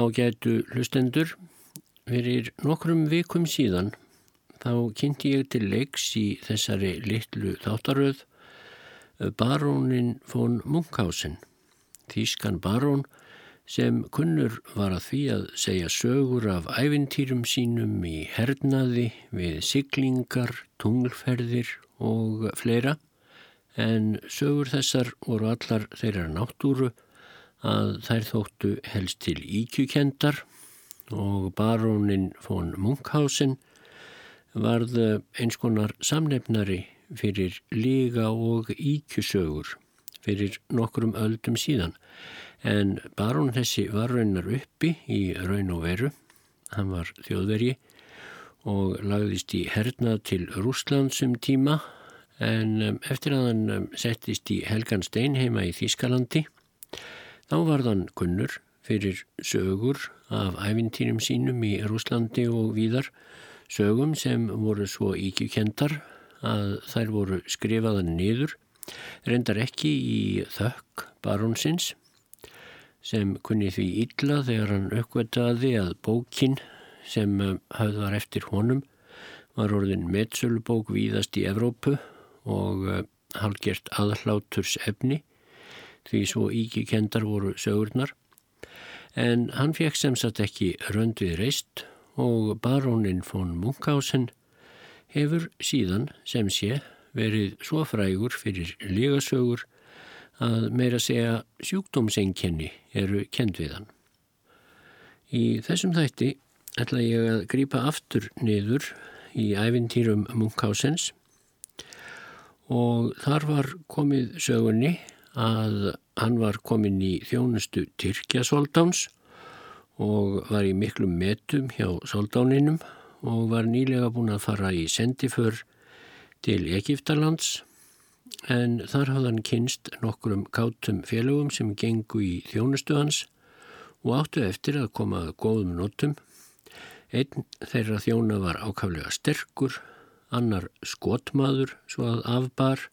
Ágætu hlustendur, fyrir nokkrum vikum síðan þá kynnti ég til leiks í þessari litlu þáttaröð barónin von Munkhausen, þýskan barón sem kunnur var að því að segja sögur af ævintýrum sínum í hernaði við siglingar, tunglferðir og fleira. En sögur þessar voru allar þeirra náttúru að þær þóttu helst til íkjukendar og barónin von Munkhausen varð eins konar samnefnari fyrir líga og íkjusögur fyrir nokkrum öldum síðan. En barón þessi var raunar uppi í raun og veru. Hann var þjóðveri og lagðist í hernað til Rúslandsum tíma. En eftir að hann settist í Helgan Stein heima í Þískalandi þá varðan kunnur fyrir sögur af æfintýrum sínum í Rúslandi og víðar, sögum sem voru svo íkjukendar að þær voru skrifaðan niður, reyndar ekki í þökk barónsins sem kunni því illa þegar hann aukvetaði að bókin sem höfð var eftir honum var orðin metsölubók víðast í Evrópu og halgert aðhláturs efni því svo íkjukendar voru sögurnar en hann fekk sem sagt ekki röndið reist og barónin von Munkhausen hefur síðan sem sé verið svo frægur fyrir lígasögur að meira segja sjúkdómsenkenni eru kend við hann. Í þessum þætti ætla ég að grýpa aftur niður í æfintýrum Munkhausens og þar var komið sögunni að hann var komin í þjónustu Tyrkja Soldáns og var í miklu metum hjá Soldáninum og var nýlega búin að fara í sendiför til Egiptalands en þar hafði hann kynst nokkurum kátum félögum sem gengu í þjónustu hans og áttu eftir að koma að góðum notum. Einn þeirra þjóna var ákaflega sterkur, annar skotmaður svo að afbar,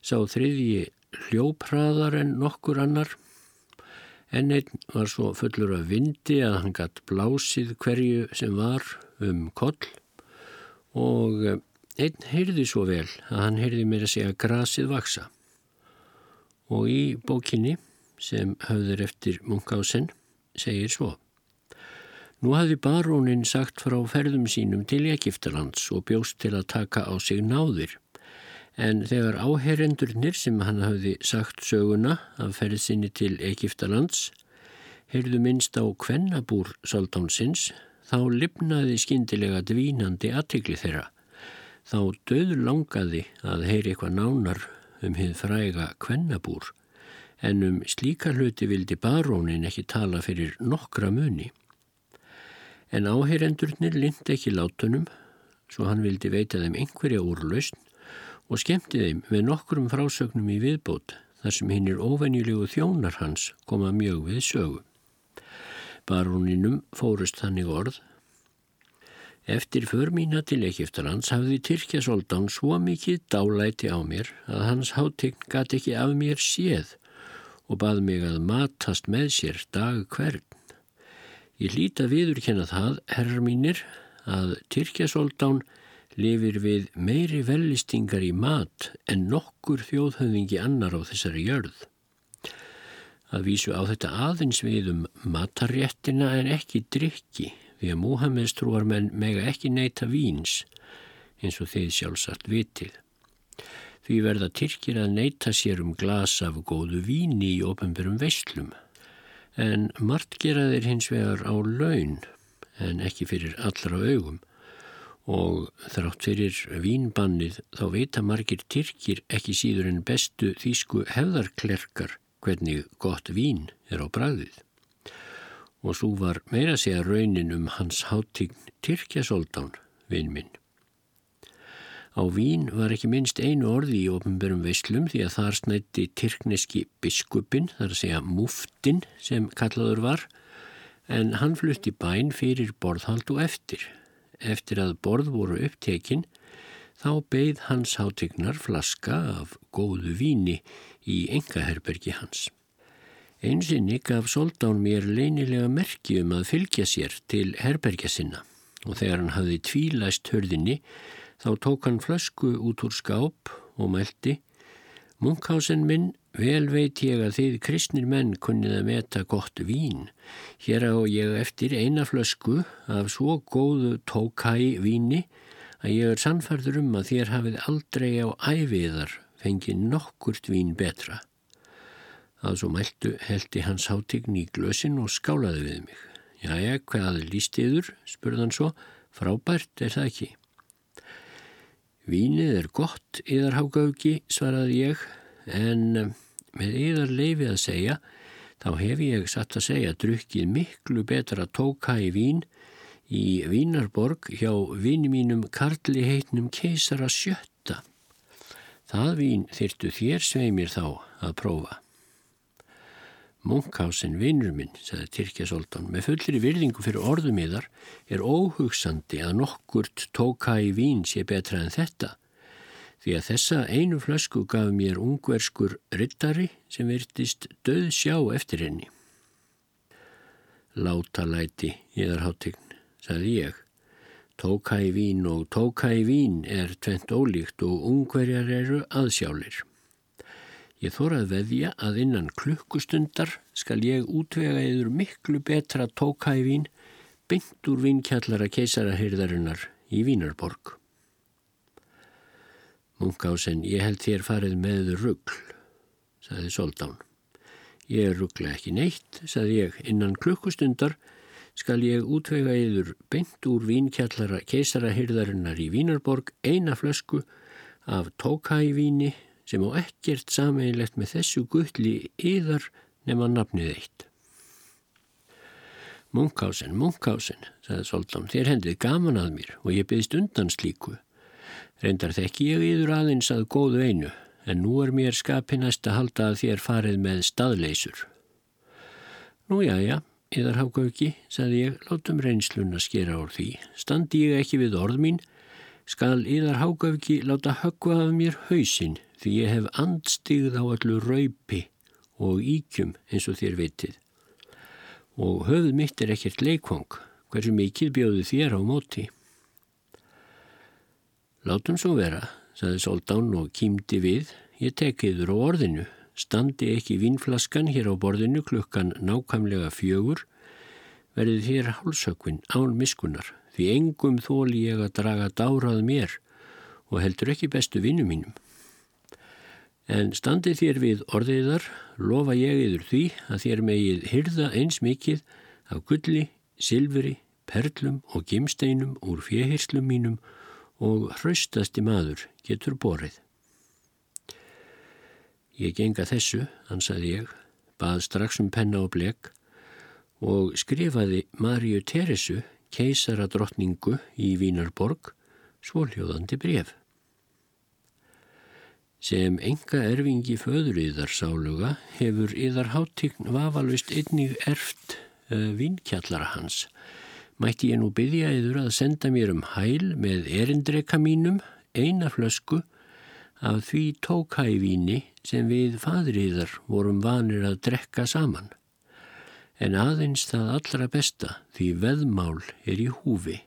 sá þriðji hljópraðar en nokkur annar. En einn var svo fullur af vindi að hann gatt blásið hverju sem var um koll og eh, einn heyrði svo vel að hann heyrði mér að segja grasið vaksa. Og í bókinni sem höfður eftir Munkhausen segir svo. Nú hafði barónin sagt frá ferðum sínum til Egiptalands og bjóst til að taka á sig náðir en þegar áherendurnir sem hann hafði sagt söguna af ferð sinni til Egiptalands heyrðu minnst á kvennabúr Saldánsins þá lifnaði skindilega dvínandi aðtikli þeirra. Þá döður langaði að heyri eitthvað nánar um hið fræga kvennabúr en um slíka hluti vildi barónin ekki tala fyrir nokkra muni. En áheyrendurnir lindi ekki látunum svo hann vildi veita þeim einhverja úrlausn og skemmti þeim með nokkrum frásögnum í viðbót þar sem hinn er óvenjulegu þjónar hans koma mjög við sögu. Baróninum fórust þannig orð. Eftir för mína til Egiptalands hafði Tyrkja Soldán svo mikið dálæti á mér að hans hátegn gati ekki af mér séð og bað mig að matast með sér dag hvern. Ég líti að viðurkenna það, herrar mínir, að Tyrkja Soldán lifir við meiri vellistingar í mat en nokkur þjóðhauðingi annar á þessari jörð. Að vísu á þetta aðeins við um matarréttina en ekki drikki því að Múhameðs trúar menn mega ekki neyta víns eins og þeir sjálfsagt vitið. Því verða Tyrkir að neyta sér um glas af góðu víni í ofnbjörnum veislum en margt gera þeir hins vegar á laun en ekki fyrir allra augum og þrátt fyrir vínbannið þá veita margir Tyrkir ekki síður en bestu þýsku hefðarklerkar hvernig gott vín er á bræðið. Og svo var meira segja raunin um hans háttign Tyrkja Soldán, vinn minn. Á vín var ekki minnst einu orði í ofnbörum veislum því að þar snætti tyrkneski biskupin, þar að segja muftin sem kallaður var, en hann flutti bæn fyrir borðhald og eftir eftir að borð voru upptekinn þá beigð hans hátegnar flaska af góðu víni í engaherbergi hans. Einsinni gaf Soldán mér leinilega merki um að fylgja sér til herbergja sinna og þegar hann hafði tvílæst hörðinni þá tók hann flösku út úr skáp og mælti Munkhásen minn, vel veit ég að þið kristnir menn kunnið að meta gott vín. Hér á ég eftir eina flösku af svo góðu tókæ víni að ég er sannfærður um að þér hafið aldrei á æfiðar fengið nokkurt vín betra. Að svo mæltu heldi hans hátign í glösin og skálaði við mig. Jæja, hvað líst yður? spurðan svo. Frábært er það ekki. Vínið er gott, yðarhágauki, svaraði ég, en með yðar leifi að segja, þá hef ég satt að segja drukkið miklu betra tóka í vín í Vínarborg hjá vini mínum Karli heitnum keisara sjötta. Það vín þyrtu þér sveimir þá að prófa. Munkhausen, vinnur minn, sagði Tyrkja Soltán, með fullri virðingu fyrir orðum yðar er óhugsandi að nokkurt tóka í vín sé betra en þetta. Því að þessa einu flösku gaf mér ungverskur rittari sem virtist döð sjá eftir henni. Láta læti, yðar háttegn, sagði ég. Tóka í vín og tóka í vín er tvent ólíkt og ungverjar eru aðsjálir. Ég þórað veðja að innan klukkustundar skal ég útvega yfir miklu betra tókævín beint úr vinkjallara keisarahyrðarinnar í Vínarborg. Munkásen, ég held þér farið með ruggl, saði Soldán. Ég ruggla ekki neitt, saði ég, innan klukkustundar skal ég útvega yfir beint úr vinkjallara keisarahyrðarinnar í Vínarborg eina flösku af tókævíni sem á ekkert sameinlegt með þessu gulli yðar nema nafnið eitt. Munkásen, Munkásen, sagði Soldán, þér hendið gaman að mér og ég byggðist undan slíku. Reyndar þekki ég yður aðeins að góðu einu, en nú er mér skapinast að halda að þér farið með staðleysur. Nú já, já, yðar hafgauki, sagði ég, látum reynslun að skera úr því. Standi ég ekki við orð mín, skal yðar hafgauki láta höggva af mér hausinn því ég hef andstigð á allu raupi og íkjum eins og þér vitið. Og höfuð mitt er ekkert leikvang, hversu mikið bjóðu þér á móti. Látum svo vera, saði Soldán og kýmdi við, ég tekiður á orðinu, standi ekki vínflaskan hér á borðinu klukkan nákvæmlega fjögur, verði þér hálsökvinn án miskunar, því engum þóli ég að draga dárað mér og heldur ekki bestu vinnu mínum. En standið þér við orðiðar, lofa ég yfir því að þér megið hyrða eins mikið af gulli, silfri, perlum og gimsteinum úr fjehirslum mínum og hraustasti maður getur borið. Ég genga þessu, ansaði ég, bað strax um penna og blek og skrifaði Marju Teresu, keisaradrottningu í Vínarborg, svóljóðandi bref sem enga erfingi föður yðar sáluga hefur yðar háttíkn vafalvist einnig erft uh, eh, vinkjallara hans. Mætti ég nú byggja yður að senda mér um hæl með erindreka mínum eina flösku af því tókævíni sem við fadriðar vorum vanir að drekka saman. En aðeins það allra besta því veðmál er í húfi.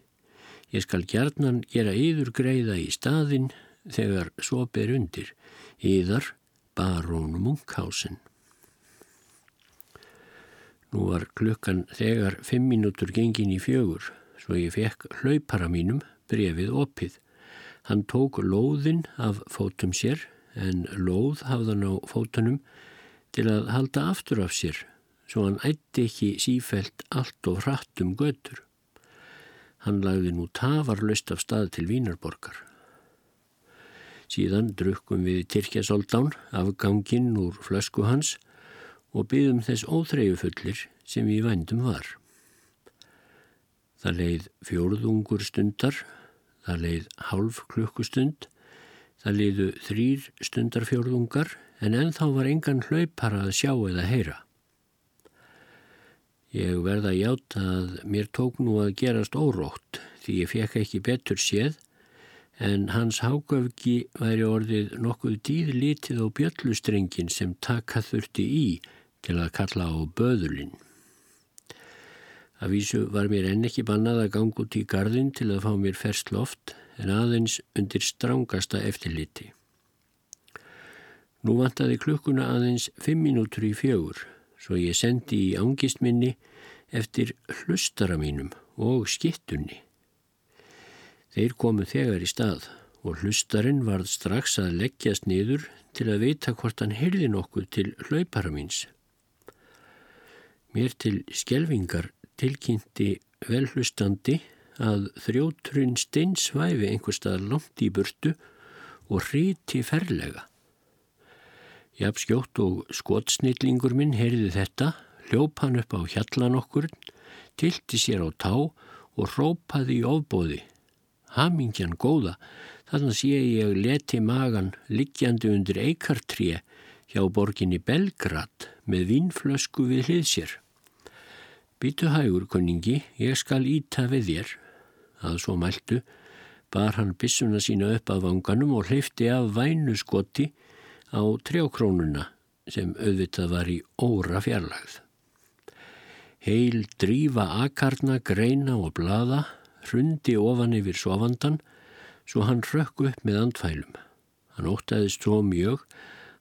Ég skal gjarnan gera yður greiða í staðin þegar svo ber undir yðar barón Munkhausen. Nú var klukkan þegar fimm mínútur gengin í fjögur svo ég fekk hlaupara mínum brefið opið. Hann tók lóðinn af fótum sér en lóð hafðan á fótunum til að halda aftur af sér svo hann ætti ekki sífælt allt og hratt um götur. Hann lagði nú tafarlöst af stað til Vínarborgar. Síðan drukkum við Tyrkjasoldán af ganginn úr flösku hans og byggðum þess óþreyjufullir sem við vændum var. Það leið fjóruðungur stundar, það leið hálf klukkustund, það leiðu þrýr stundar fjóruðungar en ennþá var engan hlaupara að sjá eða heyra. Ég verða hjátt að mér tók nú að gerast órótt því ég fekk ekki betur séð en hans hágöfgi væri orðið nokkuð dýðlítið á bjöllustrengin sem taka þurfti í til að kalla á böðulinn. Af vísu var mér enn ekki bannað að ganga út í gardin til að fá mér ferst loft en aðeins undir strángasta eftirliti. Nú vantaði klukkuna aðeins fimm mínútur í fjögur svo ég sendi í ángistminni eftir hlustara mínum og skittunni. Þeir komu þegar í stað og hlustarinn varð strax að leggjast niður til að vita hvort hann heyrði nokkuð til hlaupara míns. Mér til skjelvingar tilkynnti velhlustandi að þrjóturinn steinsvæfi einhver stað langt í burtu og hriti ferlega. Jafn skjótt og skotsnillingur minn heyrði þetta, hljóp hann upp á hjallan okkur, tilti sér á tá og rópaði í ofbóði. Hamingjan góða, Þannig sé ég leti magan liggjandi undir eikartré hjá borginni Belgrad með vínflösku við hlið sér. Býtu hægur, kunningi, ég skal íta við þér. Að svo mæltu bar hann bissuna sína upp af vanganum og hleyfti af vænu skoti á trjákrónuna sem auðvitað var í óra fjarlagð. Heil drífa akarna, greina og blada, hrundi ofan yfir sofandan svo hann rökk upp með andfælum. Hann ótaðist svo mjög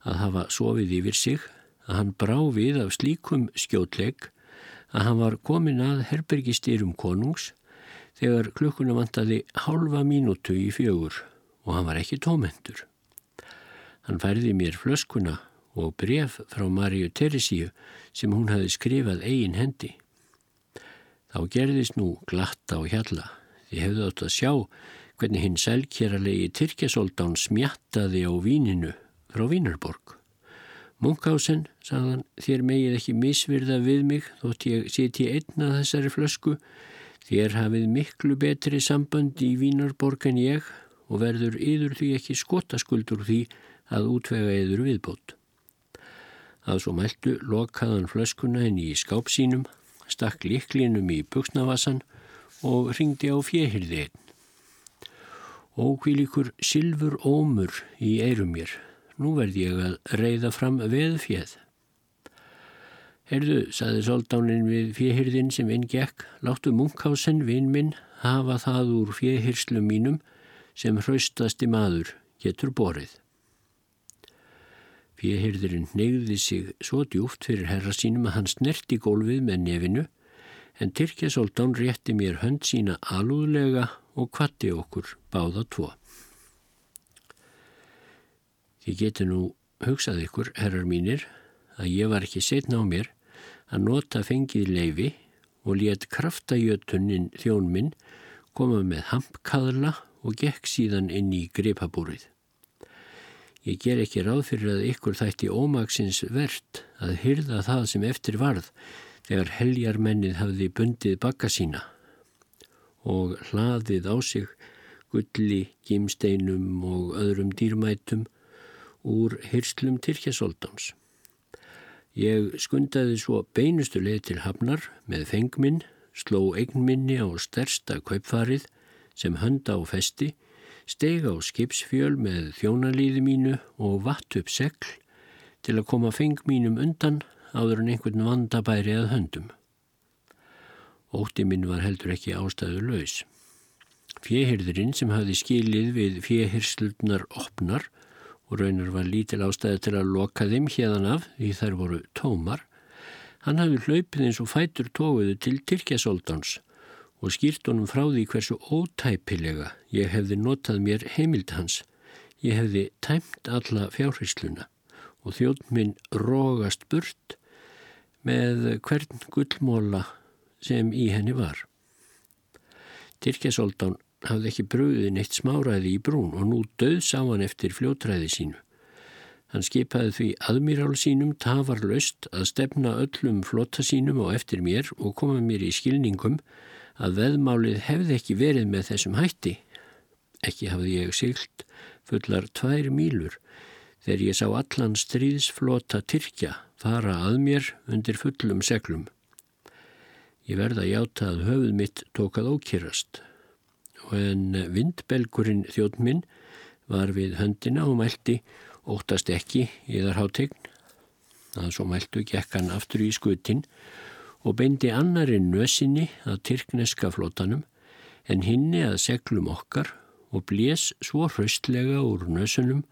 að hafa sofið yfir sig að hann brá við af slíkum skjótlegg að hann var komin að herbergistýrum konungs þegar klukkuna vantaði hálfa mínútu í fjögur og hann var ekki tómendur. Hann færði mér flöskuna og bref frá Maríu Teresíu sem hún hafi skrifað eigin hendi. Þá gerðist nú glatt á hjalla. Þið hefðu átt að sjá hvernig hinn selkjæralegi Tyrkjasoldán smjattaði á víninu frá Vínarborg. Munkhausen, sagðan, þér megið ekki misvirða við mig þótt ég seti einna þessari flösku. Þér hafið miklu betri samband í Vínarborg en ég og verður yður því ekki skotaskuldur því að útvega yður viðbót. Að svo mæltu lokaðan flöskuna henni í skápsínum, stakk liklinum í buksnavassan og ringdi á fjehildi einn ókvílikur sylfur ómur í eirum mér. Nú verð ég að reyða fram veð fjöð. Herðu, saði soldánin við fjöhyrðin sem inn gekk, láttu munkhásen vinn minn hafa það úr fjöhyrslum mínum sem hraustasti maður getur borið. Fjöhyrðurinn neyði sig svo djúft fyrir herra sínum að hann snerti gólfið með nefinu en Tyrkjasoldán rétti mér hönd sína alúðlega og kvatti okkur báða tvo. Þið getur nú hugsað ykkur, herrar mínir, að ég var ekki setna á mér að nota fengið leifi og let kraftajötunnin þjón minn koma með hampkaðla og gekk síðan inn í gripabúrið. Ég ger ekki ráð fyrir að ykkur þætti ómaksins verðt að hyrða það sem eftir varð þegar heljarmennið hafði bundið bakka sína og hlaðið á sig gulli, gímsteinum og öðrum dýrmætum úr hyrslum Tyrkjasoldans. Ég skundaði svo beinustu leið til hafnar með fengminn, sló eignminni á stærsta kaupfarið sem hönda á festi, steg á skipsfjöl með þjónalíði mínu og vatt upp segl til að koma fengmínum undan áður en einhvern vandabæri að höndum. Ótti minn var heldur ekki ástæðu laus. Fjehirðurinn sem hafði skilið við fjehirslutnar opnar og raunar var lítil ástæði til að loka þeim hérðan af því þær voru tómar, hann hafði hlaupið eins og fætur tóguðu til Tyrkjasóldans og skýrt honum frá því hversu ótæpilega ég hefði notað mér heimild hans. Ég hefði tæmt alla fjárhysluna og þjótt minn rógast burt með hvern gullmóla sem í henni var. Tyrkjasoldán hafði ekki bröðið neitt smáraði í brún og nú döð sá hann eftir fljótræði sínu. Hann skipaði því aðmýrál sínum tafarlaust að stefna öllum flotta sínum og eftir mér og koma mér í skilningum að veðmálið hefði ekki verið með þessum hætti. Ekki hafði ég silt fullar tvær mílur þegar ég sá allan stríðsflota Tyrkja fara að mér undir fullum seglum. Ég verða játa að höfuð mitt tókað ókýrast en vindbelgurinn þjótt minn var við höndina og mælti óttast ekki í þar hátegn. að svo mæltu gekk hann aftur í skutin og beindi annari nösinni að tyrkneska flótanum en hinni að seglum okkar og blés svo hraustlega úr nösunum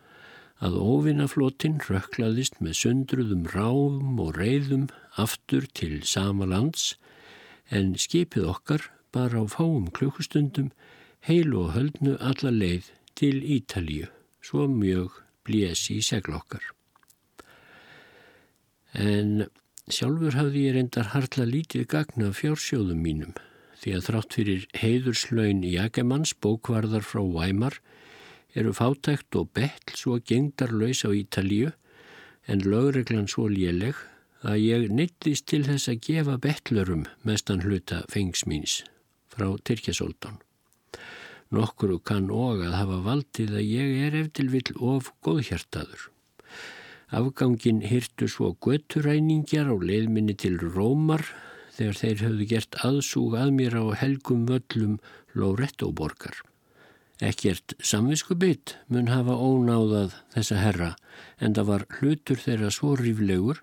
að óvinnaflótin rökklaðist með sundruðum ráum og reyðum aftur til sama lands en skipið okkar bara á fáum klukkustundum heilu og höldnu alla leið til Ítalíu, svo mjög blés í seglokkar. En sjálfur hafði ég reyndar harla lítið gagna fjársjóðum mínum því að þrátt fyrir heiðurslaun Jagemanns bókvarðar frá Weimar eru fátækt og betl svo gengdarlaus á Ítalíu en lögreglan svo léleg að ég neittist til þess að gefa betlurum mestan hluta fengsmýns frá Tyrkjasóldán. Nokkuru kann og að hafa valdið að ég er eftir vill of góðhjartaður. Afgangin hyrtu svo götturæningjar á leiðminni til Rómar þegar þeir höfðu gert aðsúg að mér á helgum völlum Lórettóborgar. Ekkert samvisku bytt mun hafa ónáðað þessa herra en það var hlutur þeirra svo ríflegur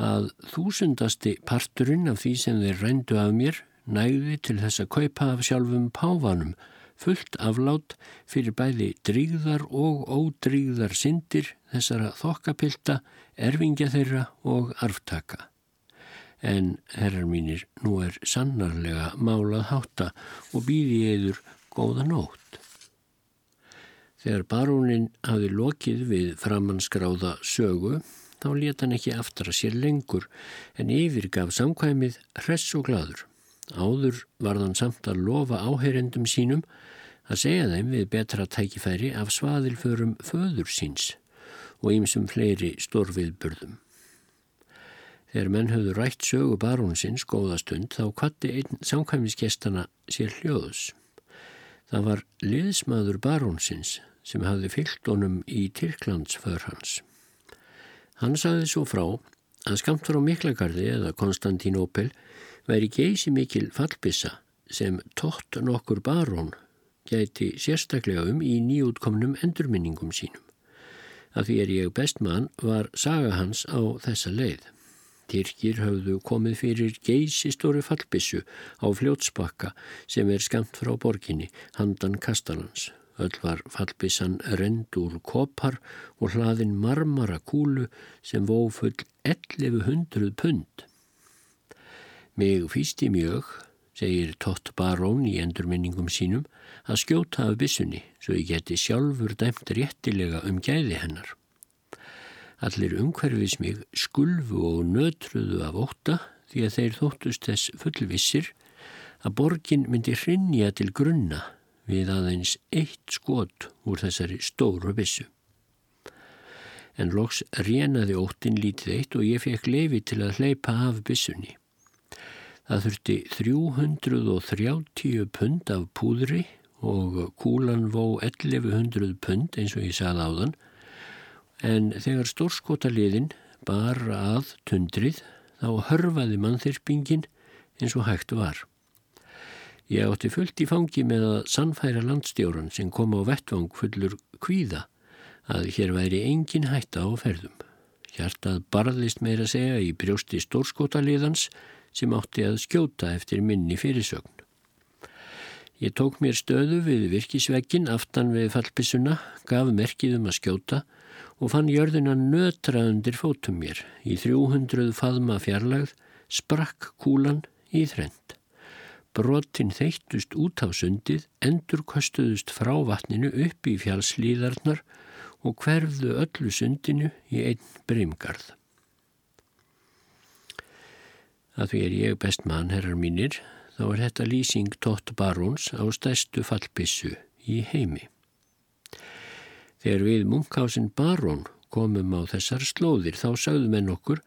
að þúsundasti parturinn af því sem þeir rændu af mér nægði til þess að kaupa af sjálfum páfanum fullt aflát fyrir bæði dríðar og ódríðar syndir þessara þokkapilta, erfingja þeirra og arftaka. En herrar mínir, nú er sannarlega málað hátta og býði eður góða nótt. Þegar barónin hafi lokið við framanskráða sögu, þá leta hann ekki aftur að sér lengur en yfirgaf samkvæmið hress og gladur. Áður varðan samt að lofa áheyrendum sínum að segja þeim við betra tækifæri af svaðilförum föður síns og ýmsum fleiri stórviðburðum. Þegar menn höfðu rætt sögu barónsins góðastund þá kvatti einn samkvæmiskestana sér hljóðus. Það var liðsmaður barónsins sem hafði fyllt honum í Tyrklandsför hans. Hann sagði svo frá að skamt frá Miklagarði eða Konstantínópel væri geysi mikil fallbissa sem tótt nokkur barón gæti sérstaklega um í nýjútkomnum endurminningum sínum. Að því er ég best mann var saga hans á þessa leið. Tyrkir hafðu komið fyrir geysistóri fallbissu á fljótsbakka sem er skamt frá borginni, handan Kastalans. Öll var fallbissan rend úr kopar og hlaðin marmara kúlu sem vófull 1100 pund. Mig fýsti mjög, segir Tott Barón í endurminningum sínum, að skjóta af bissunni svo ég geti sjálfur dæmt réttilega um gæði hennar. Allir umhverfis mig skulfu og nötruðu af óta því að þeir þóttust þess fullvissir að borgin myndi hrinja til grunna við aðeins eitt skot úr þessari stóru bissu. En loks rénaði óttin lítið eitt og ég fekk leifi til að hleypa af bissunni. Það þurfti 330 pund af púðri og kúlan vó 1100 pund eins og ég sagði á þann en þegar stórskotaliðin bar að tundrið þá hörfaði mannþyrpingin eins og hægt var. Ég átti fullt í fangi með að sannfæra landstjóran sem kom á vettvang fullur kvíða að hér væri engin hætta á ferðum. Hjartað barðist meira segja í brjósti stórskotaliðans sem átti að skjóta eftir minni fyrirsögn. Ég tók mér stöðu við virkisvegin aftan við fallpissuna, gaf merkið um að skjóta og fann jörðina nötra undir fótum mér. Í 300 faðma fjarlagð sprakk kúlan í þrend. Brottin þeittust út á sundið, endur kostuðust frá vatninu upp í fjálslíðarnar og hverfðu öllu sundinu í einn brimgarð. Að því er ég best mann, herrar mínir, þá er þetta lýsing Tott Baróns á stærstu fallpissu í heimi. Þegar við Munkhásin Barón komum á þessar slóðir þá sagðum enn okkur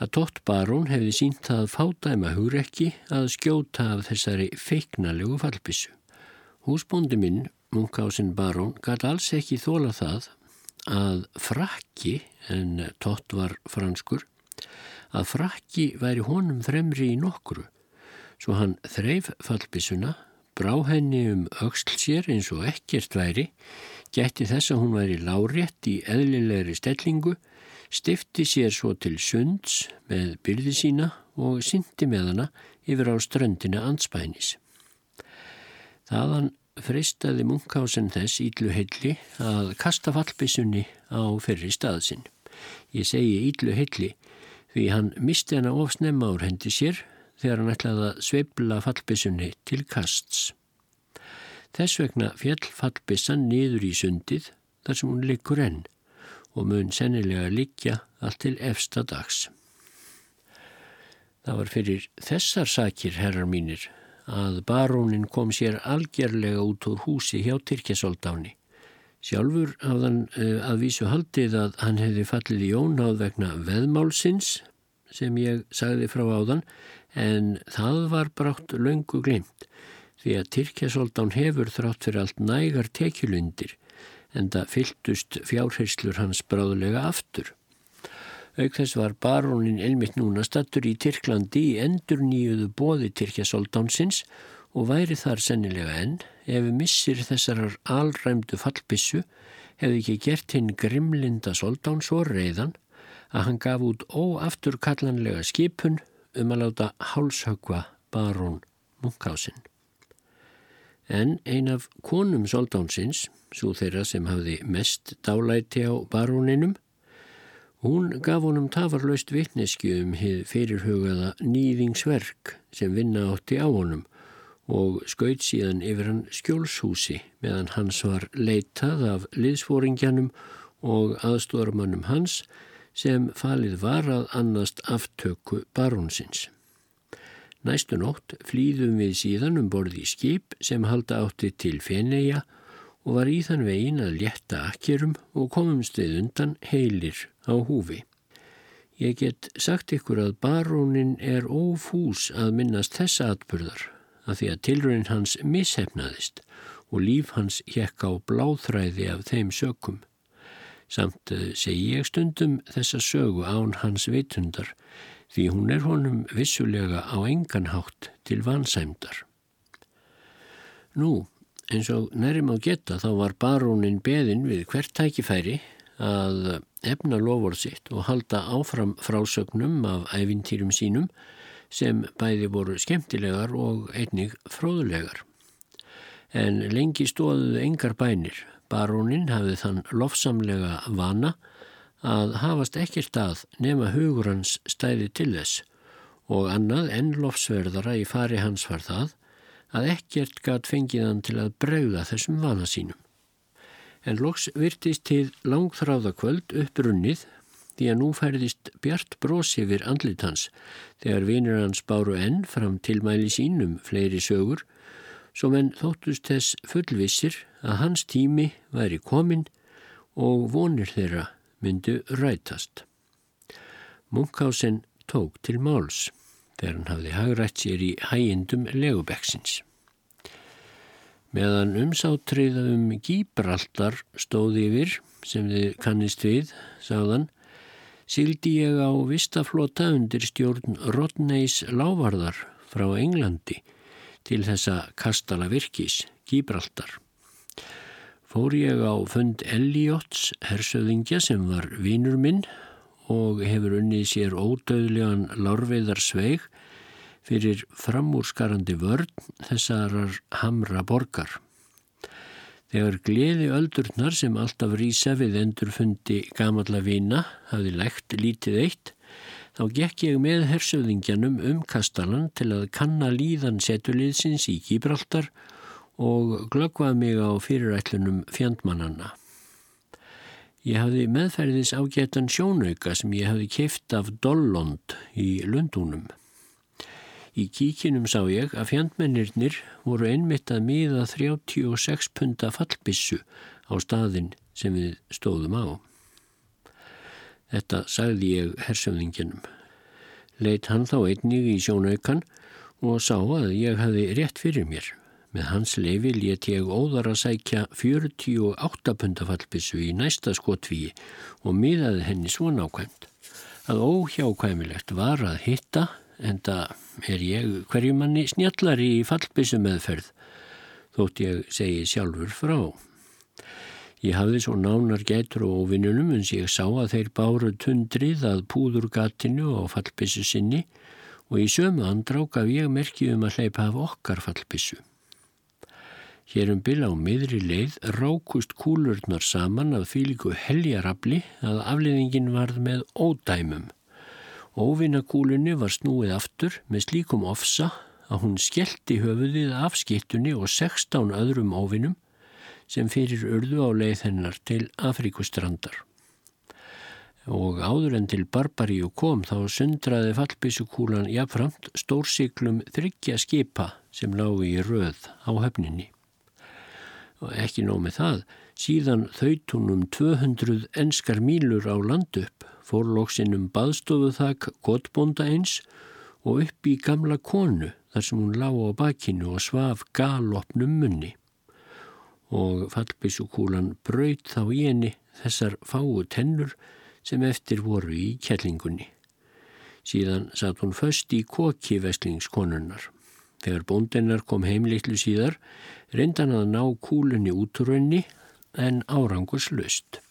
að Tott Barón hefði sínt það fádæma hugrekki að skjóta af þessari feiknalegu fallpissu. Húsbóndi minn, Munkhásin Barón, gæti alls ekki þóla það að frakki, en Tott var franskur, að frakki væri honum fremri í nokkru svo hann þreif fallbissuna, brá henni um auksl sér eins og ekkert væri, gætti þess að hún væri lárétt í eðlilegri stellingu, stifti sér svo til sunds með byrði sína og syndi með hana yfir á ströndina anspænis. Þaðan fristaði Munkhásen þess ídlu heilli að kasta fallbissunni á ferri staðsinn. Ég segi ídlu heilli því hann misti hana ofsnemma úr hendi sér þegar hann ætlaði að sveibla fallbissunni til kasts. Þess vegna fjall fallbissan niður í sundið þar sem hún liggur enn og mun sennilega liggja allt til efsta dags. Það var fyrir þessar sakir, herrar mínir, að barónin kom sér algjörlega út úr húsi hjá Tyrkjasoldáni. Sjálfur hafðan uh, að vísu haldið að hann hefði fallið í ónáð vegna veðmálsins sem ég sagði frá áðan en það var brátt löngu glimt því að Tyrkjasoldán hefur þrátt fyrir allt nægar tekjulundir en það fylltust fjárheyslur hans bráðulega aftur. Auk þess var barónin elmitt núna stattur í Tyrklandi í endur nýjuðu bóði Tyrkja Soldánsins og væri þar sennilega enn ef missir þessarar alræmdu fallbissu hefði ekki gert hinn grimlinda Soldáns og reyðan að hann gaf út óafturkallanlega skipun um að láta hálshögva barón Munkhausen. En ein af konum Soldánsins, svo þeirra sem hafði mest dálæti á baróninum, Hún gaf honum tafarlaust vittneski um hið fyrirhugaða nýðingsverk sem vinna átti á honum og skaut síðan yfir hann skjólshúsi meðan hans var leitað af liðsfóringjanum og aðstóramannum hans sem falið var að annast aftöku barónsins. Næstu nótt flýðum við síðan um borði í skip sem halda átti til Feneja og var í þann vegin að létta akkerum og komumst við undan heilir á húfi. Ég get sagt ykkur að barónin er ófús að minnast þessa atbyrðar að því að tilröðin hans mishefnaðist og líf hans hjekk á bláþræði af þeim sökum. Samt eh, segi ég stundum þessa sögu án hans vitundar því hún er honum vissulega á enganhátt til vansæmdar. Nú, Eins og nærjum á geta þá var barónin beðin við hvert tækifæri að efna lofórð sitt og halda áfram frásögnum af æfintýrum sínum sem bæði voru skemmtilegar og einnig fróðulegar. En lengi stóðuðu engar bænir. Barónin hafði þann lofsamlega vana að hafast ekkert að nema hugur hans stæði til þess og annað enn lofsverðara í fari hans var það að ekkert gæt fengið hann til að bregða þessum vana sínum. En loks virtist til langþráðakvöld upprunnið því að nú færðist bjart brosi yfir andlit hans þegar vinir hans báru enn fram tilmæli sínum fleiri sögur sem enn þóttust þess fullvissir að hans tími væri komin og vonir þeirra myndu rætast. Munkhausen tók til máls þegar hann hafði hagrætt sér í hægindum legubekksins. Meðan umsátriða um Gíbraltar stóði yfir, sem þið kannist við, sagðan, sildi ég á vistaflota undir stjórn Rodneys lávarðar frá Englandi til þessa kastala virkis, Gíbraltar. Fór ég á fund Elliots, hersöðingja sem var vínur minn og hefur unnið sér ódöðlegan lárveiðar sveig fyrir framúrskarandi vörn þessarar hamra borgar. Þegar gleði öldurnar sem alltaf rýsa við endurfundi gamalla vina hafi lægt lítið eitt, þá gekk ég með hersöðingjanum um kastalan til að kanna líðan setuliðsins í Gíbraltar og glöggvað mig á fyrirætlunum fjandmannanna. Ég hafði meðferðis ágættan sjónauka sem ég hafði keift af Dollond í Lundúnum. Í kíkinum sá ég að fjandmennirnir voru einmitt að miða 36 punta fallbissu á staðin sem við stóðum á. Þetta sagði ég hersöfninginum. Leitt hann þá einnig í sjónaukan og sá að ég hafði rétt fyrir mér. Með hans leifi let ég óðar að sækja 48 pundafallbissu í næsta skotvíi og miðaði henni svo nákvæmt. Að óhjákvæmilegt var að hitta, en það er ég hverjumanni snjallari í fallbissu meðferð, þótt ég segi sjálfur frá. Ég hafði svo nánar gætur og ofinunum en ég sá að þeir báru tundrið að púðurgatinu og fallbissu sinni og í sömu andrák af ég merki um að hleypa af okkar fallbissu. Hér um bila á miðri leið rákust kúlurnar saman af fylgu heljarabli að afliðingin varð með ódæmum. Óvinnakúlunni var snúið aftur með slíkum ofsa að hún skellti höfuðið af skittunni og 16 öðrum óvinnum sem fyrir urðu á leið hennar til Afrikustrandar. Og áður en til Barbaríu kom þá sundraði fallbísukúlan jafnframt stórsiklum þryggja skipa sem lágu í röð á höfninni. Og ekki nómið það, síðan þautunum 200 enskar mílur á land upp, fórlóksinum baðstofuðak gottbonda eins og upp í gamla konu þar sem hún lág á bakinu og svaf galopnum munni og fallbísukúlan braut þá í henni þessar fáu tennur sem eftir voru í kjellingunni. Síðan satt hún föst í koki veslingskonunnar. Þegar bóndennar kom heimleitlu síðar, reyndan að ná kúlunni útrunni en árangus lust.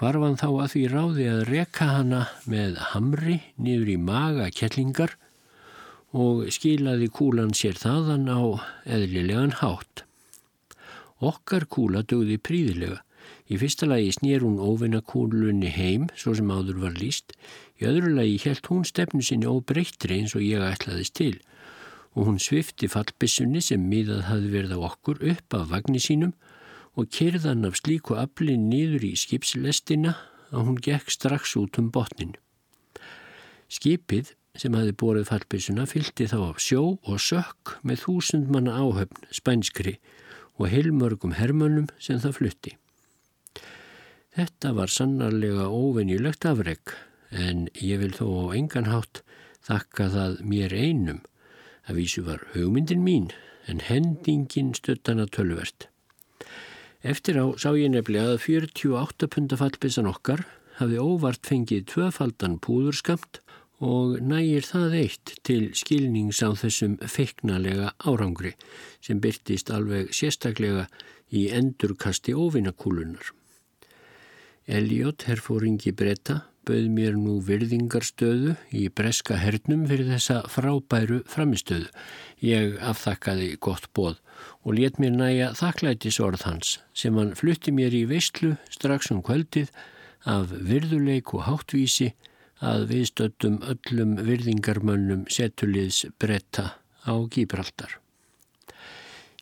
Hvarfan þá að því ráði að reka hana með hamri niður í maga kjellingar og skilaði kúlan sér þaðan á eðlilegan hátt. Okkar kúla dögði príðilega. Í fyrsta lagi snýr hún óvinna kúlunni heim, svo sem áður var líst. Í öðru lagi helt hún stefnu sinni óbreyttri eins og ég ætlaðist til. Og hún svifti fallbissunni sem miðað hafði verið á okkur upp af vagnir sínum og kyrðan af slíku aflinn niður í skipslestina að hún gekk strax út um botnin. Skipið sem hafi borið fallbissuna fylgti þá af sjó og sökk með þúsund manna áhöfn spænskri og heilmörgum hermönnum sem það flutti. Þetta var sannarlega óvenjulegt afreg en ég vil þó á enganhátt þakka það mér einum að vísu var hugmyndin mín en hendingin stöttana tölvert. Eftir á sá ég nefnilega að 48 punda fallbissan okkar hafi óvart fengið tvöfaldan púðurskamt og nægir það eitt til skilnings á þessum feiknalega árangri sem byrtist alveg sérstaklega í endurkasti óvinnakúlunar. Elliot, herfóringi bretta, bauð mér nú virðingarstöðu í breska hernum fyrir þessa frábæru framistöðu. Ég afþakkaði gott bóð og let mér næja þakklætis orð hans sem hann flutti mér í veistlu strax um kvöldið af virðuleik og háttvísi að viðstöttum öllum virðingarmönnum setuliðs bretta á Gíbraldar.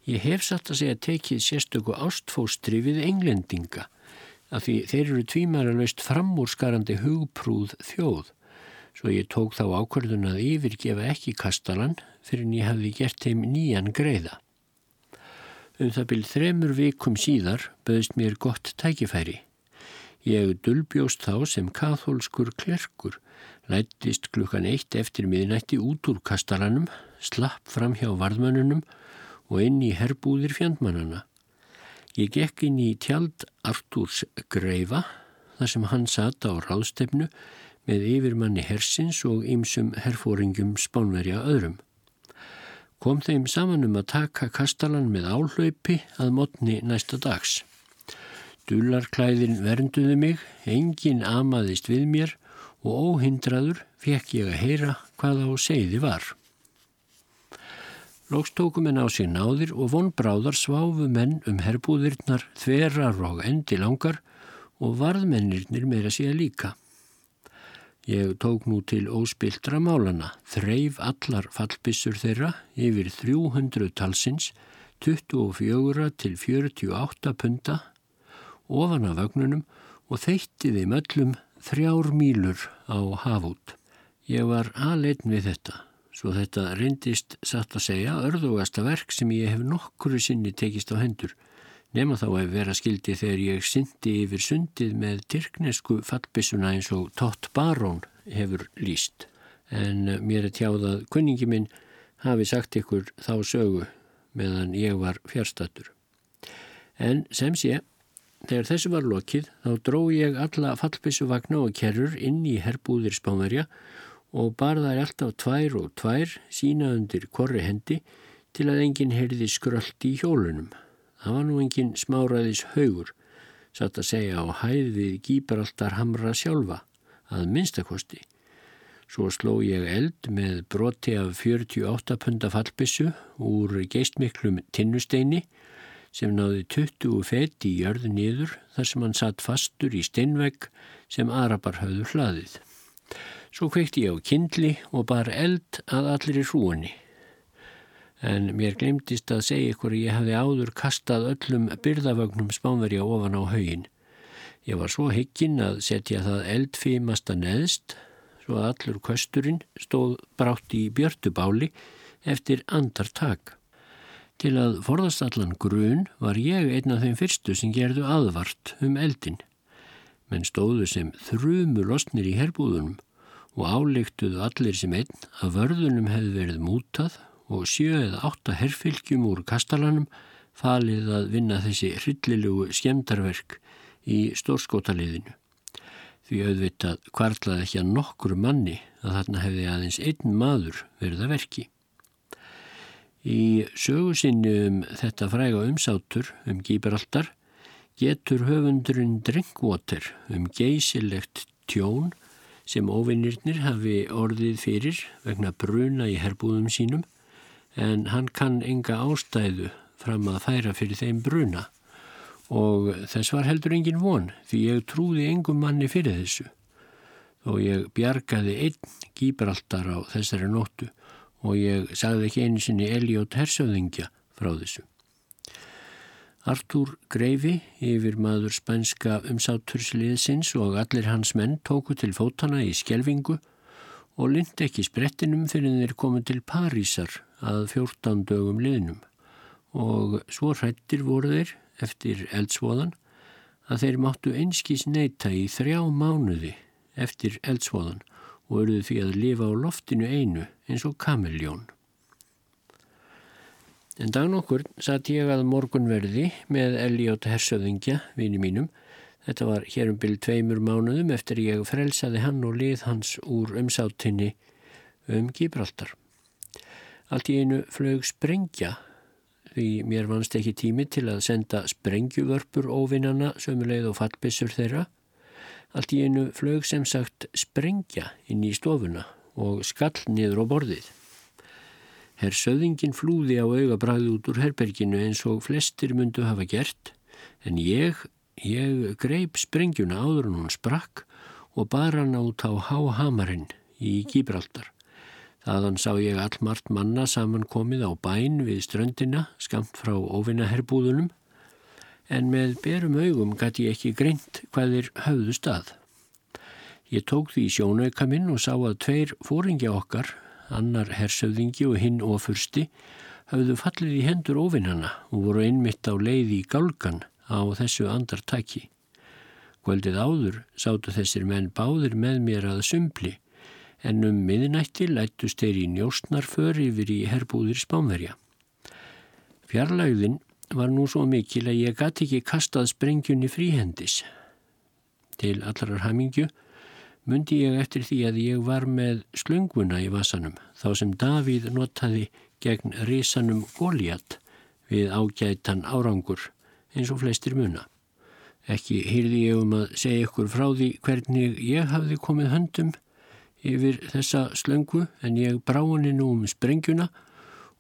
Ég hef satt að segja tekið sérstöku ástfóstri við englendinga af því þeir eru tvímæralaust framúrskarandi hugprúð þjóð svo ég tók þá ákvörðun að yfirgefa ekki kastalan fyrir en ég hafði gert þeim nýjan greiða. Um það byrð þremur vikum síðar böðist mér gott tækifæri Ég dulbjóst þá sem katholskur klerkur, lættist klukkan eitt eftir miðnætti út úr kastalanum, slapp fram hjá varðmannunum og inn í herbúðir fjandmannana. Ég gekk inn í tjald Artúrs greifa þar sem hann sata á ráðstefnu með yfirmanni hersins og ymsum herfóringum spánverja öðrum. Kom þeim saman um að taka kastalan með áhlaupi að mótni næsta dags. Dullarklæðin vernduði mig, engin amaðist við mér og óhindraður fekk ég að heyra hvað á segði var. Lóks tókum en á sig náðir og vonbráðar sváfu menn um herbúðirnar þverar og endi langar og varðmennirnir meira að líka. Ég tók nú til óspiltra málana, þreif allar fallbissur þeirra yfir 300 talsins, 24 til 48 punta ofan af vagnunum og þeitti þeim öllum þrjár mýlur á hafút. Ég var aðleitn við þetta, svo þetta reyndist satt að segja örðugasta verk sem ég hef nokkuru sinni tekist á hendur, nema þá að vera skildi þegar ég syndi yfir sundið með tyrknesku fallbissuna eins og Tott Barón hefur líst. En mér er tjáð að kunningi minn hafi sagt ykkur þá sögu meðan ég var fjárstatur. En sem sé, Þegar þessu var lokið þá dró ég alla fallbissuvagna og kerrur inn í herbúðir spánverja og bar þær alltaf tvær og tvær sína undir korri hendi til að enginn heyrði skröld í hjólunum. Það var nú enginn smáraðis haugur satt að segja á hæð við Gíbraltar hamra sjálfa, að minnstakosti. Svo sló ég eld með broti af 48 punda fallbissu úr geistmiklum tinnusteini sem náði 20 feti í jörðu nýður þar sem hann satt fastur í steinvegg sem Arabar hafðu hlaðið. Svo kveikti ég á kindli og bar eld að allir í hrúinni. En mér glemtist að segja ykkur að ég hefði áður kastað öllum byrðavögnum spánverja ofan á haugin. Ég var svo hygginn að setja það eldfímasta neðst svo að allur kösturinn stóð brátt í björtubáli eftir andartak. Til að forðast allan grun var ég einn af þeim fyrstu sem gerðu aðvart um eldin. Menn stóðu sem þrumu losnir í herbúðunum og álíktuðu allir sem einn að vörðunum hefði verið mútað og sjö eða átta herrfylgjum úr kastalanum falið að vinna þessi hryllilugu skemdarverk í stórskótaliðinu. Því auðvitað kvartlaði ekki að nokkru manni að þarna hefði aðeins einn maður verið að verki. Í sögusinni um þetta fræga umsátur um Gíberaldar getur höfundurinn Drinkwater um geysilegt tjón sem ofinnirnir hafi orðið fyrir vegna bruna í herbúðum sínum en hann kann enga ástæðu fram að færa fyrir þeim bruna og þess var heldur engin von því ég trúði engum manni fyrir þessu og ég bjargaði einn Gíberaldar á þessari nóttu og ég sagði ekki einu sinni Eliot Hersöðingja frá þessu. Artúr Greifi, yfir maður spænska umsátursliðsins og allir hans menn tóku til fótana í skjelvingu og lind ekki sprettinum fyrir þeir komu til Parísar að 14 dögum liðnum og svo hrættir voru þeir eftir eldsvoðan að þeir máttu einskís neyta í þrjá mánuði eftir eldsvoðan og eruðu því að lifa á loftinu einu eins og kamiljón. En dag nokkur satt ég að morgunverði með Elliot Hersöðingja, vini mínum. Þetta var hér um byrj tveimur mánuðum eftir ég frelsaði hann og lið hans úr umsáttinni um Gibraltar. Allt í einu flög sprengja því mér vannst ekki tími til að senda sprengjuvörpur óvinnana sömuleið og fallbissur þeirra Allt í einu flög sem sagt sprengja inn í stofuna og skall niður á borðið. Herr Söðingin flúði á augabræði út úr herberginu eins og flestir myndu hafa gert en ég, ég greip sprengjuna áður en hún sprakk og bar hann át á háhamarinn í Gíbraldar. Þaðan sá ég allmart manna saman komið á bæn við ströndina skamt frá óvinnaherbúðunum en með berum augum gæti ég ekki greint hvað þeir höfðu stað. Ég tók því sjónauka minn og sá að tveir fóringja okkar, annar hersöðingi og hinn ofursti, höfðu fallið í hendur ofinnana og voru einmitt á leið í gálgan á þessu andartaki. Kvöldið áður sátu þessir menn báðir með mér að sumpli en um miðinætti lættust þeir í njóstnarför yfir í herbúðir spánverja. Fjarlægðin var nú svo mikil að ég gæti ekki kastað sprengjunni fríhendis. Til allarar hamingju myndi ég eftir því að ég var með slönguna í vasanum þá sem Davíð notaði gegn risanum Góliat við ágætan árangur eins og flestir muna. Ekki hýrði ég um að segja ykkur frá því hvernig ég hafði komið höndum yfir þessa slöngu en ég brá henni nú um sprengjuna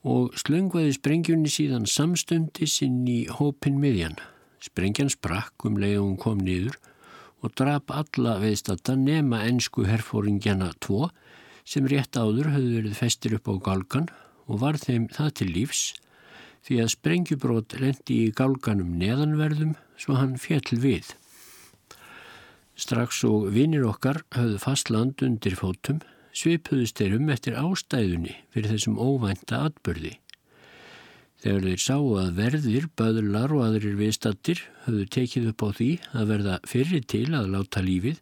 og slöngvaði sprengjunni síðan samstundis inn í hópin miðjan. Sprengjan sprakk um leið og hún kom niður og drap alla veðstata nema ennsku herfóringjana tvo sem rétt áður höfðu verið festir upp á gálgan og var þeim það til lífs því að sprengjubrót lendi í gálganum neðanverðum svo hann fjall við. Strax og vinir okkar höfðu fast land undir fótum svipuðust þeir um eftir ástæðunni fyrir þessum óvænta atbyrði. Þegar þeir sáu að verðir, böðlar og aðrir viðstattir höfðu tekið upp á því að verða fyrir til að láta lífið,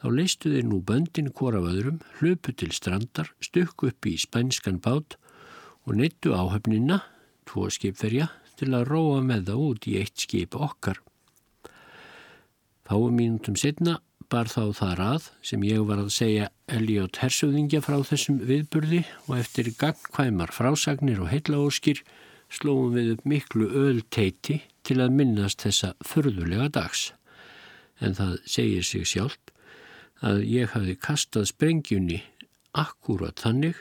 þá leistu þeir nú böndin hvora vöðrum, hlöpu til strandar, stukku upp í spænskan bát og neittu áhöfnina, tvo skipferja, til að róa með það út í eitt skip okkar. Fáum mínutum setna bar þá þar að sem ég var að segja Elliot Hersöðingja frá þessum viðburði og eftir gangkvæmar frásagnir og heilaóskir slóum við upp miklu öll teiti til að minnast þessa förðulega dags. en það segir sig sjálft að ég hafi kastað sprengjunni akkurat þannig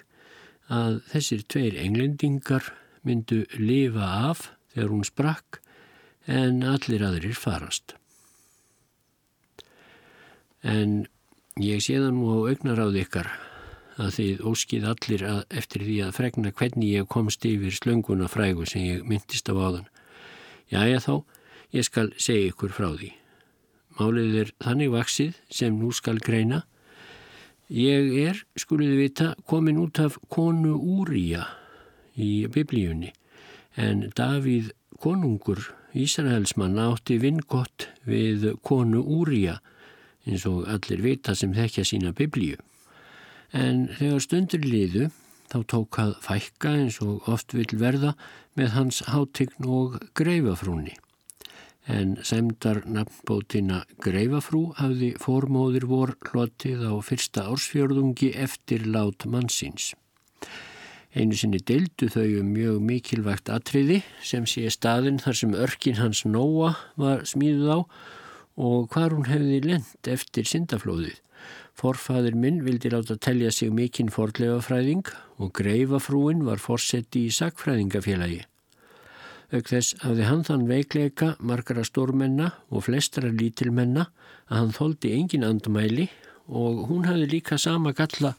að þessir tveir englendingar myndu lifa af þegar hún sprakk en allir aðrir farast. En ég sé það nú á augnaráð ykkar að þið óskið allir að, eftir því að fregna hvernig ég komst yfir slönguna frægu sem ég myndist af áðan. Jæja þá, ég skal segja ykkur frá því. Málið er þannig vaksið sem nú skal greina. Ég er, skuliði vita, komin út af konu Úrija í biblíunni en Davíð konungur Ísraelsmann átti vingott við konu Úrija eins og allir vita sem þekkja sína biblíu en þegar stundur liðu þá tók að fækka eins og oft vil verða með hans hátign og greifafrúni. En semdar nafnbótina greifafrú hafði formóðir vor hlotið á fyrsta ársfjörðungi eftir lát mannsins. Einu sinni deildu þau um mjög mikilvægt atriði sem sé staðin þar sem örkin hans Nóa var smíðuð á og hvar hún hefði lend eftir syndaflóðið. Forfaður minn vildi láta telja sig mikinn fordlegafræðing og greifafrúin var fórsetti í sakfræðingafélagi. Ög þess hafði hann þann veikleika margara stórmenna og flestara lítilmenna að hann þóldi engin andmæli og hún hafði líka sama galla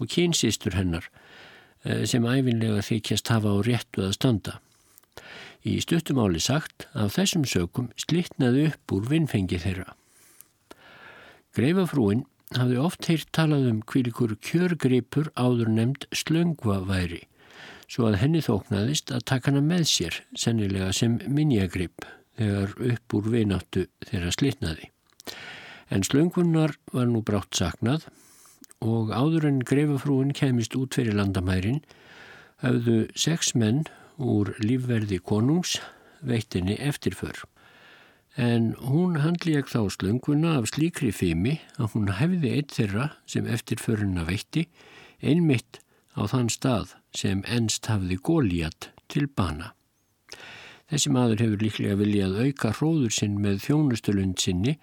og kynsistur hennar sem æfinlega þykjast hafa á réttu að standa. Í stuttumáli sagt af þessum sökum slittnaði upp úr vinnfengi þeirra. Greifafrúin hafði oft heyrt talað um kvílikur kjörgripur áður nefnd slöngvaværi svo að henni þóknaðist að taka hana með sér, sennilega sem minjagrip þegar upp úr vináttu þeirra slitnaði. En slöngvunar var nú brátt saknað og áður en greifafrúin kemist út fyrir landamærin hafðu sex menn úr lífverði konungs veittinni eftirför en hún handli ekki þá slönguna af slíkri fimi að hún hefði eitt þeirra sem eftirföruna veitti einmitt á þann stað sem ennst hafði góliat til bana. Þessi maður hefur líklega viljað auka hróður sinn með þjónustulund sinni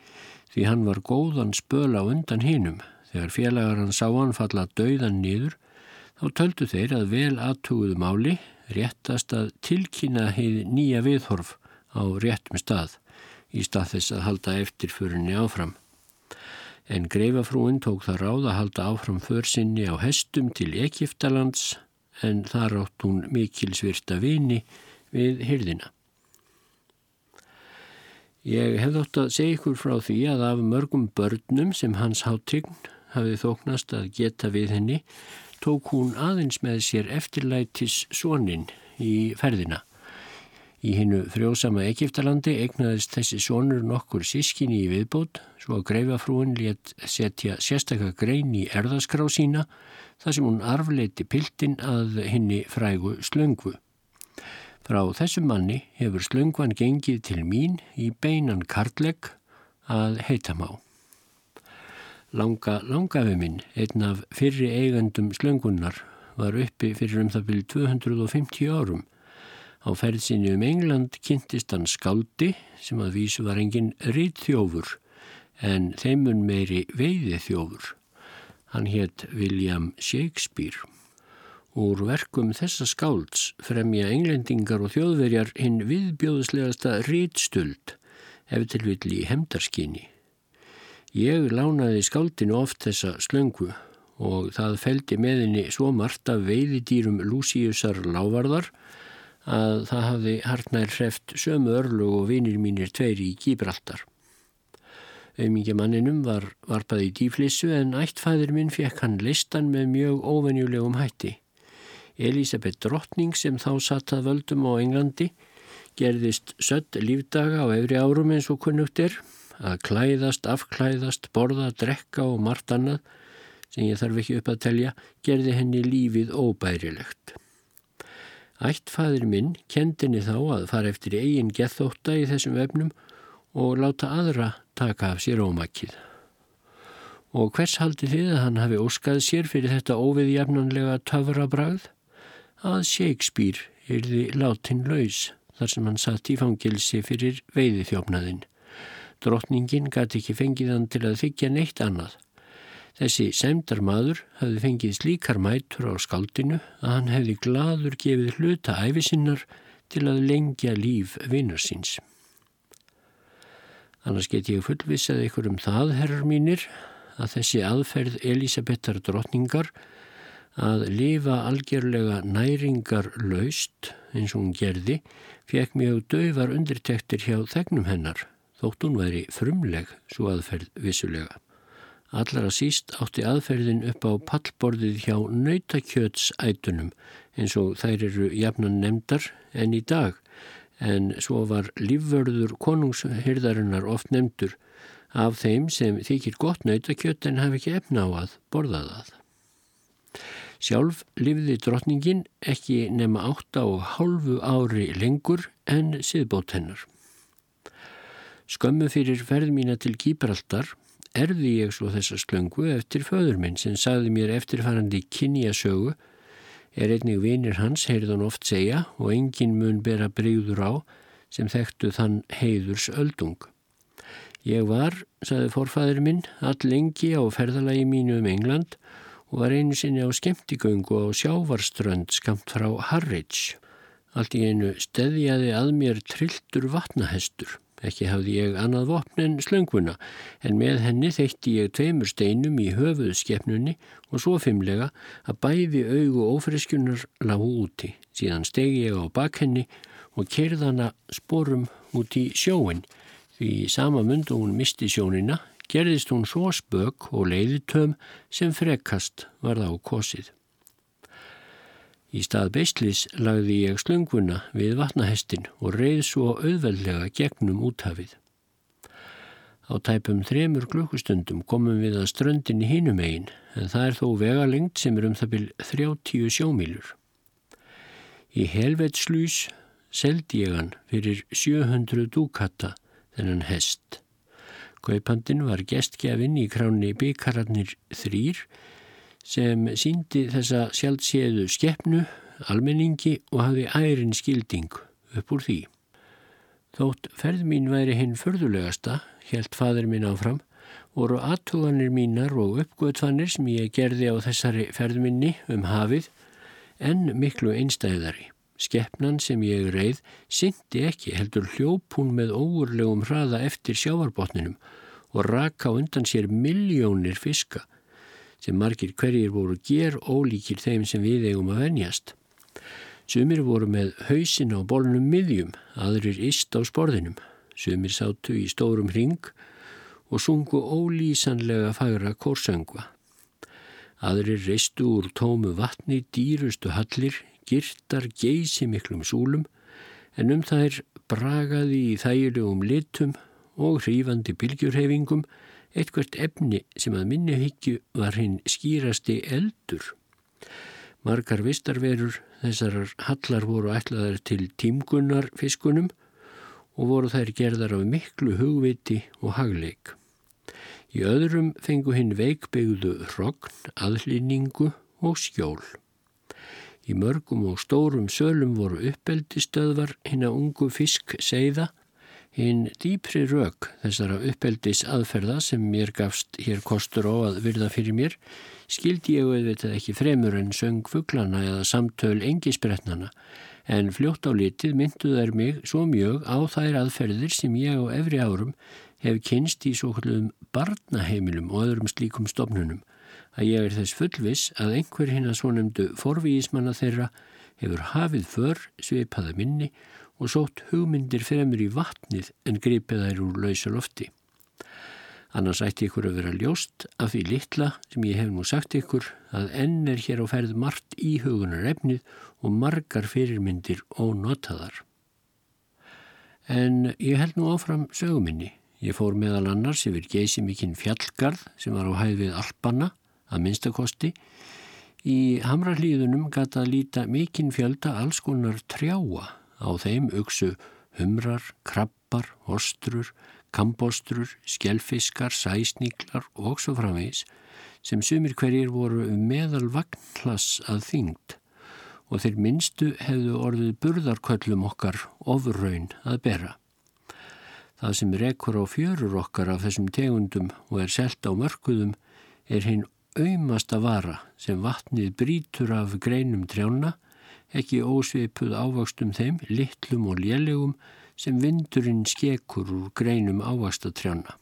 því hann var góðan spöla undan hinum. Þegar félagar hann sá hann falla döiðan niður þá töldu þeir að vel aðtuguðu máli réttast að tilkynna heið nýja viðhorf á réttum stað í stað þess að halda eftirförinni áfram. En greifafrúin tók það ráð að halda áfram försinni á hestum til Egiptalands en þar átt hún mikilsvirta vini við hyrðina. Ég hef þótt að segja ykkur frá því að af mörgum börnum sem hans háttign hafið þóknast að geta við henni tók hún aðeins með sér eftirlætis sonin í ferðina. Í hinnu frjósama Egiptalandi egnaðist þessi sonur nokkur sískinni í viðbót svo að greifafrúin létt setja sérstakka grein í erðaskrá sína þar sem hún arfleiti piltin að hinni frægu slöngvu. Frá þessum manni hefur slöngvan gengið til mín í beinan kartlegg að heita má. Langa langafi minn, einn af fyrri eigandum slöngunnar, var uppi fyrir um það byrju 250 árum Á ferðsinu um England kynntist hann skáldi sem að vísu var engin rítþjófur en þeimun meiri veiði þjófur. Hann hétt William Shakespeare. Úr verkum þessa skálds fremja englendingar og þjóðverjar hinn viðbjóðslegasta rítstuld ef til vill í hemdarskinni. Ég lánaði skáldinu oft þessa slöngu og það feldi meðinni svo margt af veiðidýrum Lúsiusar lávarðar að það hafði hartnær hreft sömu örlu og vinir mínir tveir í Gíbraltar. Auðmingja manninum var varpað í dýflissu en ættfæðir minn fekk hann listan með mjög óvenjulegum hætti. Elisabeth Drottning sem þá satt að völdum á Englandi gerðist sött lífdaga á efri árum eins og kunnugt er að klæðast, afklæðast, borða, drekka og margt annað sem ég þarf ekki upp að telja gerði henni lífið óbærilegt. Ættfæðir minn kendinni þá að fara eftir eigin gethótta í þessum vefnum og láta aðra taka af sér ómakið. Og hvers haldi þið að hann hafi óskað sér fyrir þetta óviðjafnanlega töfrabrað? Að Shakespeare yrði látin laus þar sem hann satt í fangilsi fyrir veiði þjófnaðinn. Drottningin gæti ekki fengið hann til að þykja neitt annað. Þessi semdar maður hafði fengið slíkar mætur á skaldinu að hann hefði gladur gefið hluta æfisinnar til að lengja líf vinnar síns. Annars get ég fullvisað ykkur um það, herrar mínir, að þessi aðferð Elisabethar drottningar að lifa algjörlega næringar laust eins og hún gerði fekk mjög döfar undirtektir hjá þegnum hennar þótt hún væri frumleg svo aðferð vissulega. Allara síst átti aðferðin upp á pallborðið hjá nautakjötsætunum eins og þær eru jafnan nefndar en í dag en svo var lífvörður konungshyrðarinnar oft nefndur af þeim sem þykir gott nautakjött en hafi ekki efna á að borða það. Sjálf lifði drotningin ekki nema átta og hálfu ári lengur en siðbót hennar. Skömmu fyrir ferð mína til Gíbraldar erði ég svo þessa slöngu eftir föður minn sem sagði mér eftirfarandi kynjasögu er einnig vinir hans, heyrðan oft segja og engin mun bera breyður á sem þekktu þann heiðurs öldung. Ég var, sagði forfæður minn, all lengi á ferðalagi mínu um England og var einu sinni á skemmtigöngu á sjávarströnd skamt frá Harwich. Allt í einu steðjaði að mér trilltur vatnahestur. Ekki hafði ég annað vopn en slönguna en með henni þeitti ég tveimur steinum í höfuð skefnunni og svo fimmlega að bæði augu ófriskjunar lágu úti. Síðan stegi ég á bakhenni og kerðana sporum út í sjóin því sama mund og hún misti sjónina gerðist hún svo spök og leiðitöm sem frekast var þá kosið. Í stað beislis lagði ég slönguna við vatnahestin og reið svo auðveldlega gegnum úthafið. Á tæpum þremur klukkustundum komum við að ströndin í hinum eigin en það er þó vegalengt sem er um það byrj 30 sjómílur. Í helvetslús seldi ég hann fyrir 700 dúkata þennan hest. Kaupandin var gestgjafinn í kráni byggararnir þrýr sem síndi þessa sjálfséðu skeppnu, almenningi og hafi ærin skilding upp úr því. Þótt ferð mín væri hinn förðulegasta, helt fadur mín áfram, voru aðtuganir mínar og uppgötfanir sem ég gerði á þessari ferðminni um hafið en miklu einstæðari. Skeppnan sem ég reið syndi ekki heldur hljópun með óurlegum hraða eftir sjávarbotninum og raka undan sér miljónir fiska sem margir hverjir voru ger ólíkir þeim sem við eigum að venjast. Sumir voru með hausin á bólnum miðjum, aðrir ist á sporðinum. Sumir sátu í stórum hring og sungu ólýsanlega fagra kórsöngva. Aðrir reistu úr tómu vatni, dýrustu hallir, girtar geysi miklum súlum, en um þær bragaði í þægilegum litum og hrífandi bylgjurhefingum eitthvert efni sem að minni hyggju var hinn skýrasti eldur. Margar vistarverur þessar hallar voru ætlaðar til tímgunnar fiskunum og voru þær gerðar af miklu hugviti og hagleik. Í öðrum fengu hinn veikbyggðu hrogn, aðlýningu og skjól. Í mörgum og stórum sölum voru uppeldistöðvar hinn að ungu fisk segða Hinn dýpri rauk þessara uppeldis aðferða sem mér gafst hér kostur á að virða fyrir mér skildi ég auðvitað ekki fremur en söng fugglana eða samtöl engisbretnana en fljótt á litið myndu þær mig svo mjög á þær aðferðir sem ég á efri árum hef kynst í svo hlutum barnaheimilum og öðrum slíkum stofnunum að ég er þess fullvis að einhver hinn að svo nefndu forvíismanna þeirra hefur hafið för svipaða minni og sótt hugmyndir fremur í vatnið en gripið þær úr lausa lofti. Annars ætti ykkur að vera ljóst af því litla sem ég hef nú sagt ykkur að enn er hér á ferð margt í hugunar efnið og margar fyrirmyndir ónotaðar. En ég held nú áfram söguminni. Ég fór meðal annars yfir geysi mikinn fjallgarð sem var á hæðvið Alpanna að minnstakosti. Í hamrarlíðunum gata að líta mikinn fjölda alls konar trjáa Á þeim uksu humrar, krabbar, ostrur, kambostrur, skjelfiskar, sæsníklar og svo framvegis sem sumir hverjir voru meðal vagnklass að þyngd og þeir minnstu hefðu orðið burðarköllum okkar ofurraun að bera. Það sem rekur á fjörur okkar af þessum tegundum og er selt á mörkuðum er hinn auðmasta vara sem vatnið brítur af greinum trjána, ekki ósveipuð ávöxtum þeim, litlum og lélegum sem vindurinn skekur úr greinum ávasta trjána.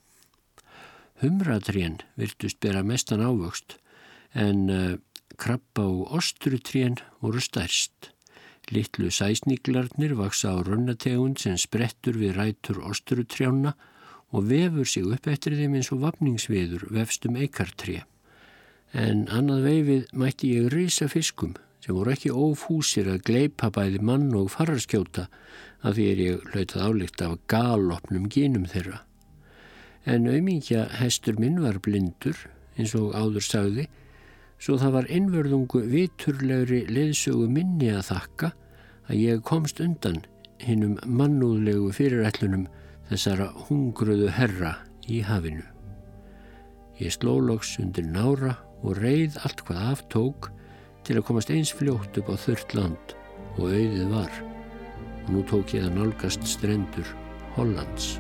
Humratrén virtust bera mestan ávöxt en uh, krabba og ostrutrén voru stærst. Littlu sæsníklarnir vaksa á runnategund sem sprettur við rætur ostrutrjána og vefur sig upp eftir þeim eins og vapningsviður vefstum eikartré. En annað veifið mætti ég reysa fiskum sem voru ekki ófúsir að gleipa bæði mann og fararskjóta að því er ég hlautað álíkt af galopnum gínum þeirra. En auðmíkja hestur minn var blindur, eins og áður sagði, svo það var einverðungu viturlegri leðsögu minni að þakka að ég komst undan hinnum mannúðlegu fyrirætlunum þessara hungruðu herra í hafinu. Ég sló loks undir nára og reið allt hvað aftók til að komast eins fljótt upp á þurrt land og auðið var og nú tók ég að nálgast strendur Hollands.